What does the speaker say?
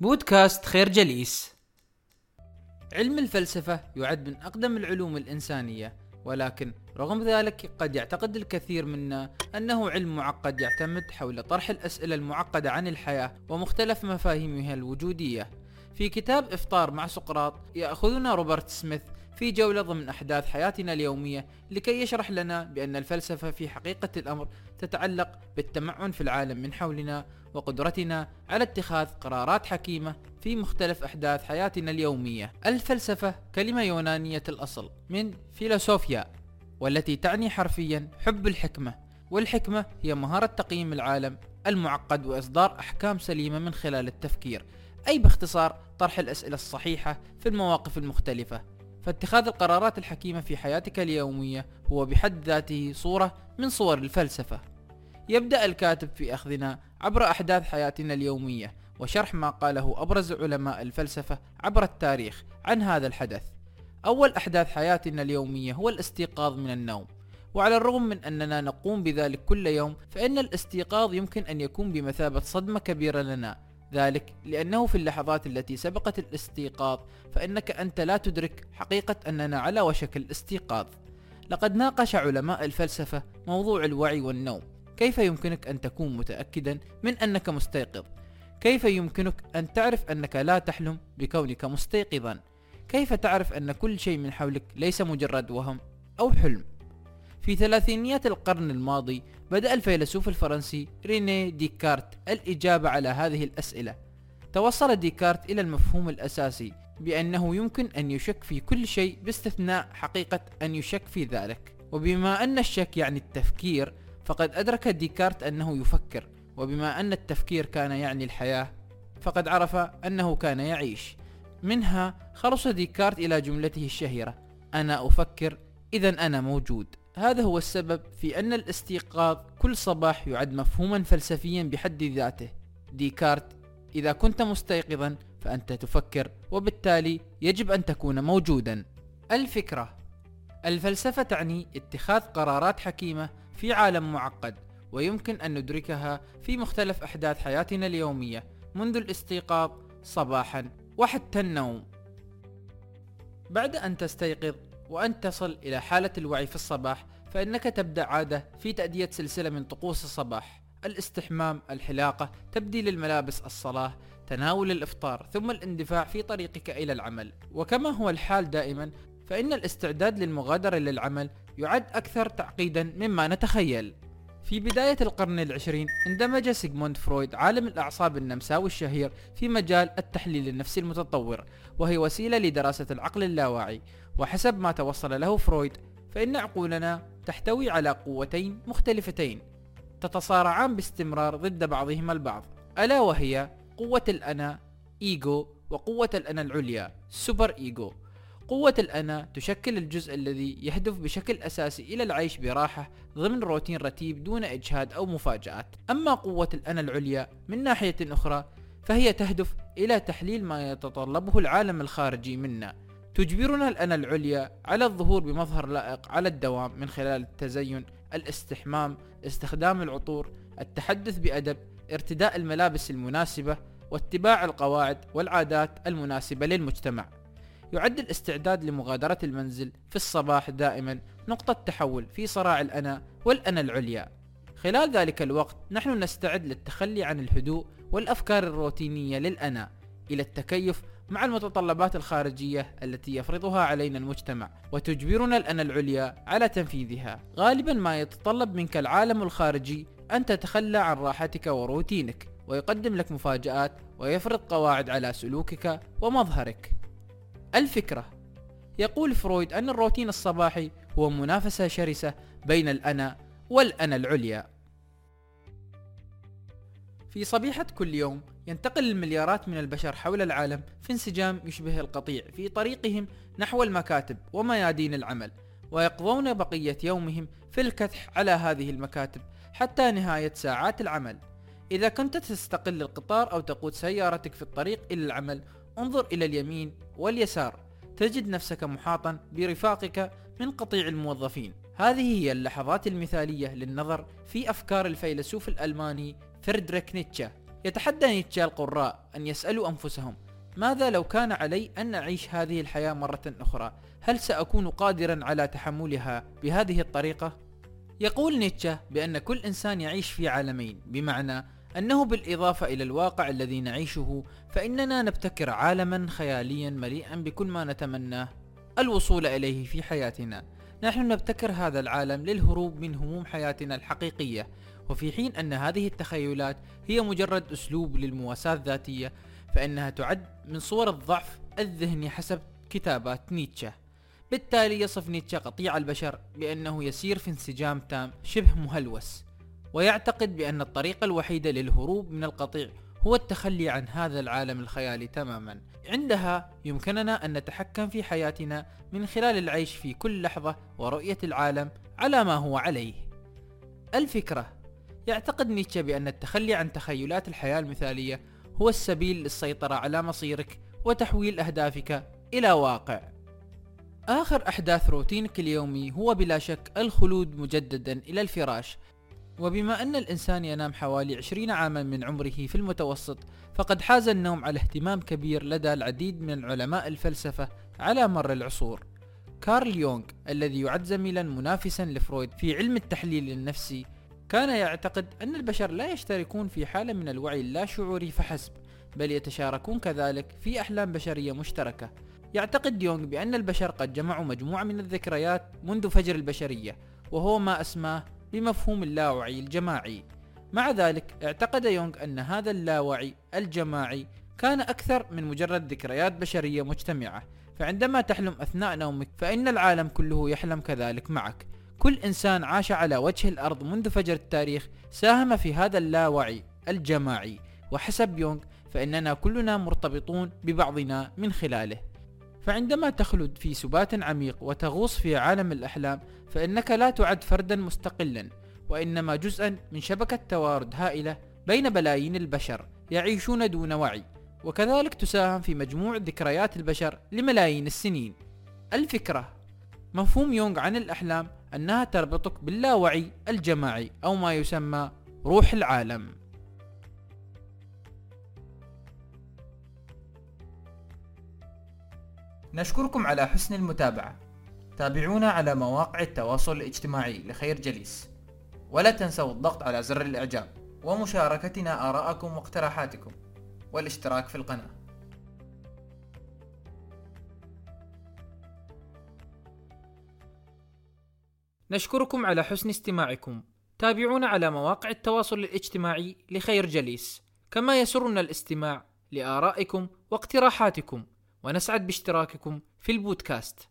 بودكاست خير جليس. علم الفلسفة يعد من أقدم العلوم الإنسانية ولكن رغم ذلك قد يعتقد الكثير منا أنه علم معقد يعتمد حول طرح الأسئلة المعقدة عن الحياة ومختلف مفاهيمها الوجودية. في كتاب إفطار مع سقراط يأخذنا روبرت سميث في جولة ضمن أحداث حياتنا اليومية لكي يشرح لنا بأن الفلسفة في حقيقة الأمر تتعلق بالتمعن في العالم من حولنا وقدرتنا على اتخاذ قرارات حكيمة في مختلف أحداث حياتنا اليومية. الفلسفة كلمة يونانية الأصل من فيلوسوفيا والتي تعني حرفيا حب الحكمة والحكمة هي مهارة تقييم العالم المعقد وإصدار أحكام سليمة من خلال التفكير أي باختصار طرح الأسئلة الصحيحة في المواقف المختلفة فاتخاذ القرارات الحكيمة في حياتك اليومية هو بحد ذاته صورة من صور الفلسفة. يبدأ الكاتب في أخذنا عبر أحداث حياتنا اليومية وشرح ما قاله أبرز علماء الفلسفة عبر التاريخ عن هذا الحدث. أول أحداث حياتنا اليومية هو الاستيقاظ من النوم. وعلى الرغم من أننا نقوم بذلك كل يوم فإن الاستيقاظ يمكن أن يكون بمثابة صدمة كبيرة لنا. ذلك لأنه في اللحظات التي سبقت الاستيقاظ فإنك أنت لا تدرك حقيقة أننا على وشك الاستيقاظ. لقد ناقش علماء الفلسفة موضوع الوعي والنوم. كيف يمكنك أن تكون متأكدا من أنك مستيقظ؟ كيف يمكنك أن تعرف أنك لا تحلم بكونك مستيقظا؟ كيف تعرف أن كل شيء من حولك ليس مجرد وهم أو حلم؟ في ثلاثينيات القرن الماضي بدأ الفيلسوف الفرنسي ريني ديكارت الإجابة على هذه الأسئلة. توصل ديكارت إلى المفهوم الأساسي بأنه يمكن أن يشك في كل شيء باستثناء حقيقة أن يشك في ذلك. وبما أن الشك يعني التفكير فقد أدرك ديكارت أنه يفكر. وبما أن التفكير كان يعني الحياة فقد عرف أنه كان يعيش. منها خلص ديكارت إلى جملته الشهيرة أنا أفكر إذا أنا موجود. هذا هو السبب في أن الاستيقاظ كل صباح يعد مفهوما فلسفيا بحد ذاته. ديكارت إذا كنت مستيقظا فأنت تفكر وبالتالي يجب أن تكون موجودا. الفكرة الفلسفة تعني اتخاذ قرارات حكيمة في عالم معقد ويمكن أن ندركها في مختلف أحداث حياتنا اليومية منذ الاستيقاظ صباحا وحتى النوم. بعد أن تستيقظ وأن تصل إلى حالة الوعي في الصباح فإنك تبدأ عادة في تأدية سلسلة من طقوس الصباح الاستحمام الحلاقة تبديل الملابس الصلاة تناول الإفطار ثم الاندفاع في طريقك إلى العمل. وكما هو الحال دائما فإن الاستعداد للمغادرة للعمل يعد أكثر تعقيدا مما نتخيل. في بداية القرن العشرين اندمج سيغموند فرويد عالم الأعصاب النمساوي الشهير في مجال التحليل النفسي المتطور وهي وسيلة لدراسة العقل اللاواعي. وحسب ما توصل له فرويد فإن عقولنا تحتوي على قوتين مختلفتين تتصارعان باستمرار ضد بعضهما البعض ألا وهي قوة الأنا إيجو وقوة الأنا العليا سوبر إيجو. قوة الأنا تشكل الجزء الذي يهدف بشكل أساسي إلى العيش براحة ضمن روتين رتيب دون إجهاد أو مفاجآت. أما قوة الأنا العليا من ناحية أخرى فهي تهدف إلى تحليل ما يتطلبه العالم الخارجي منا. تجبرنا الأنا العليا على الظهور بمظهر لائق على الدوام من خلال التزين الاستحمام استخدام العطور التحدث بأدب ارتداء الملابس المناسبة واتباع القواعد والعادات المناسبة للمجتمع. يعد الاستعداد لمغادرة المنزل في الصباح دائما. نقطة تحول في صراع الأنا والأنا العليا. خلال ذلك الوقت نحن نستعد للتخلي عن الهدوء والأفكار الروتينية للأنا إلى التكيف مع المتطلبات الخارجية التي يفرضها علينا المجتمع وتجبرنا الأنا العليا على تنفيذها. غالبا ما يتطلب منك العالم الخارجي أن تتخلى عن راحتك وروتينك ويقدم لك مفاجآت ويفرض قواعد على سلوكك ومظهرك. الفكرة. يقول فرويد أن الروتين الصباحي هو منافسة شرسة بين الأنا والأنا العليا. في صبيحة كل يوم ينتقل المليارات من البشر حول العالم في انسجام يشبه القطيع في طريقهم نحو المكاتب وميادين العمل ويقضون بقية يومهم في الكدح على هذه المكاتب حتى نهاية ساعات العمل. إذا كنت تستقل القطار أو تقود سيارتك في الطريق إلى العمل انظر إلى اليمين واليسار. تجد نفسك محاطا برفاقك من قطيع الموظفين. هذه هي اللحظات المثالية للنظر في أفكار الفيلسوف الألماني فريدريك نيتشه. يتحدى نيتشه القراء أن يسألوا أنفسهم ماذا لو كان علي أن أعيش هذه الحياة مرة أخرى؟ هل سأكون قادرا على تحملها بهذه الطريقة؟ يقول نيتشه بأن كل إنسان يعيش في عالمين بمعنى أنه بالإضافة إلى الواقع الذي نعيشه فإننا نبتكر عالما خياليا مليئا بكل ما نتمناه الوصول إليه في حياتنا. نحن نبتكر هذا العالم للهروب من هموم حياتنا الحقيقية وفي حين أن هذه التخيلات هي مجرد أسلوب للمواساة الذاتية فإنها تعد من صور الضعف الذهني حسب كتابات نيتشه. بالتالي يصف نيتشه قطيع البشر بأنه يسير في انسجام تام شبه مهلوس. ويعتقد بأن الطريقة الوحيدة للهروب من القطيع هو التخلي عن هذا العالم الخيالي تماما. عندها يمكننا أن نتحكم في حياتنا من خلال العيش في كل لحظة ورؤية العالم على ما هو عليه. الفكرة يعتقد نيتشه بأن التخلي عن تخيلات الحياة المثالية هو السبيل للسيطرة على مصيرك وتحويل أهدافك إلى واقع. آخر أحداث روتينك اليومي هو بلا شك الخلود مجددا إلى الفراش وبما أن الإنسان ينام حوالي 20 عاما من عمره في المتوسط فقد حاز النوم على اهتمام كبير لدى العديد من علماء الفلسفة على مر العصور. كارل يونغ الذي يعد زميلا منافسا لفرويد في علم التحليل النفسي كان يعتقد أن البشر لا يشتركون في حالة من الوعي اللاشعوري فحسب بل يتشاركون كذلك في أحلام بشرية مشتركة. يعتقد يونغ بأن البشر قد جمعوا مجموعة من الذكريات منذ فجر البشرية وهو ما أسماه بمفهوم اللاوعي الجماعي. مع ذلك اعتقد يونغ أن هذا اللاوعي الجماعي كان أكثر من مجرد ذكريات بشرية مجتمعة. فعندما تحلم أثناء نومك فإن العالم كله يحلم كذلك معك. كل إنسان عاش على وجه الأرض منذ فجر التاريخ ساهم في هذا اللاوعي الجماعي. وحسب يونغ فإننا كلنا مرتبطون ببعضنا من خلاله. فعندما تخلد في سبات عميق وتغوص في عالم الأحلام فإنك لا تعد فردا مستقلا وإنما جزءا من شبكة توارد هائلة بين بلايين البشر يعيشون دون وعي. وكذلك تساهم في مجموع ذكريات البشر لملايين السنين. الفكرة مفهوم يونغ عن الأحلام أنها تربطك باللاوعي الجماعي أو ما يسمى روح العالم. نشكركم على حسن المتابعة. تابعونا على مواقع التواصل الاجتماعي لخير جليس. ولا تنسوا الضغط على زر الإعجاب ومشاركتنا آراءكم واقتراحاتكم. والاشتراك في القناة. نشكركم على حسن استماعكم. تابعونا على مواقع التواصل الاجتماعي لخير جليس. كما يسرنا الاستماع لآرائكم واقتراحاتكم. ونسعد باشتراككم في البودكاست.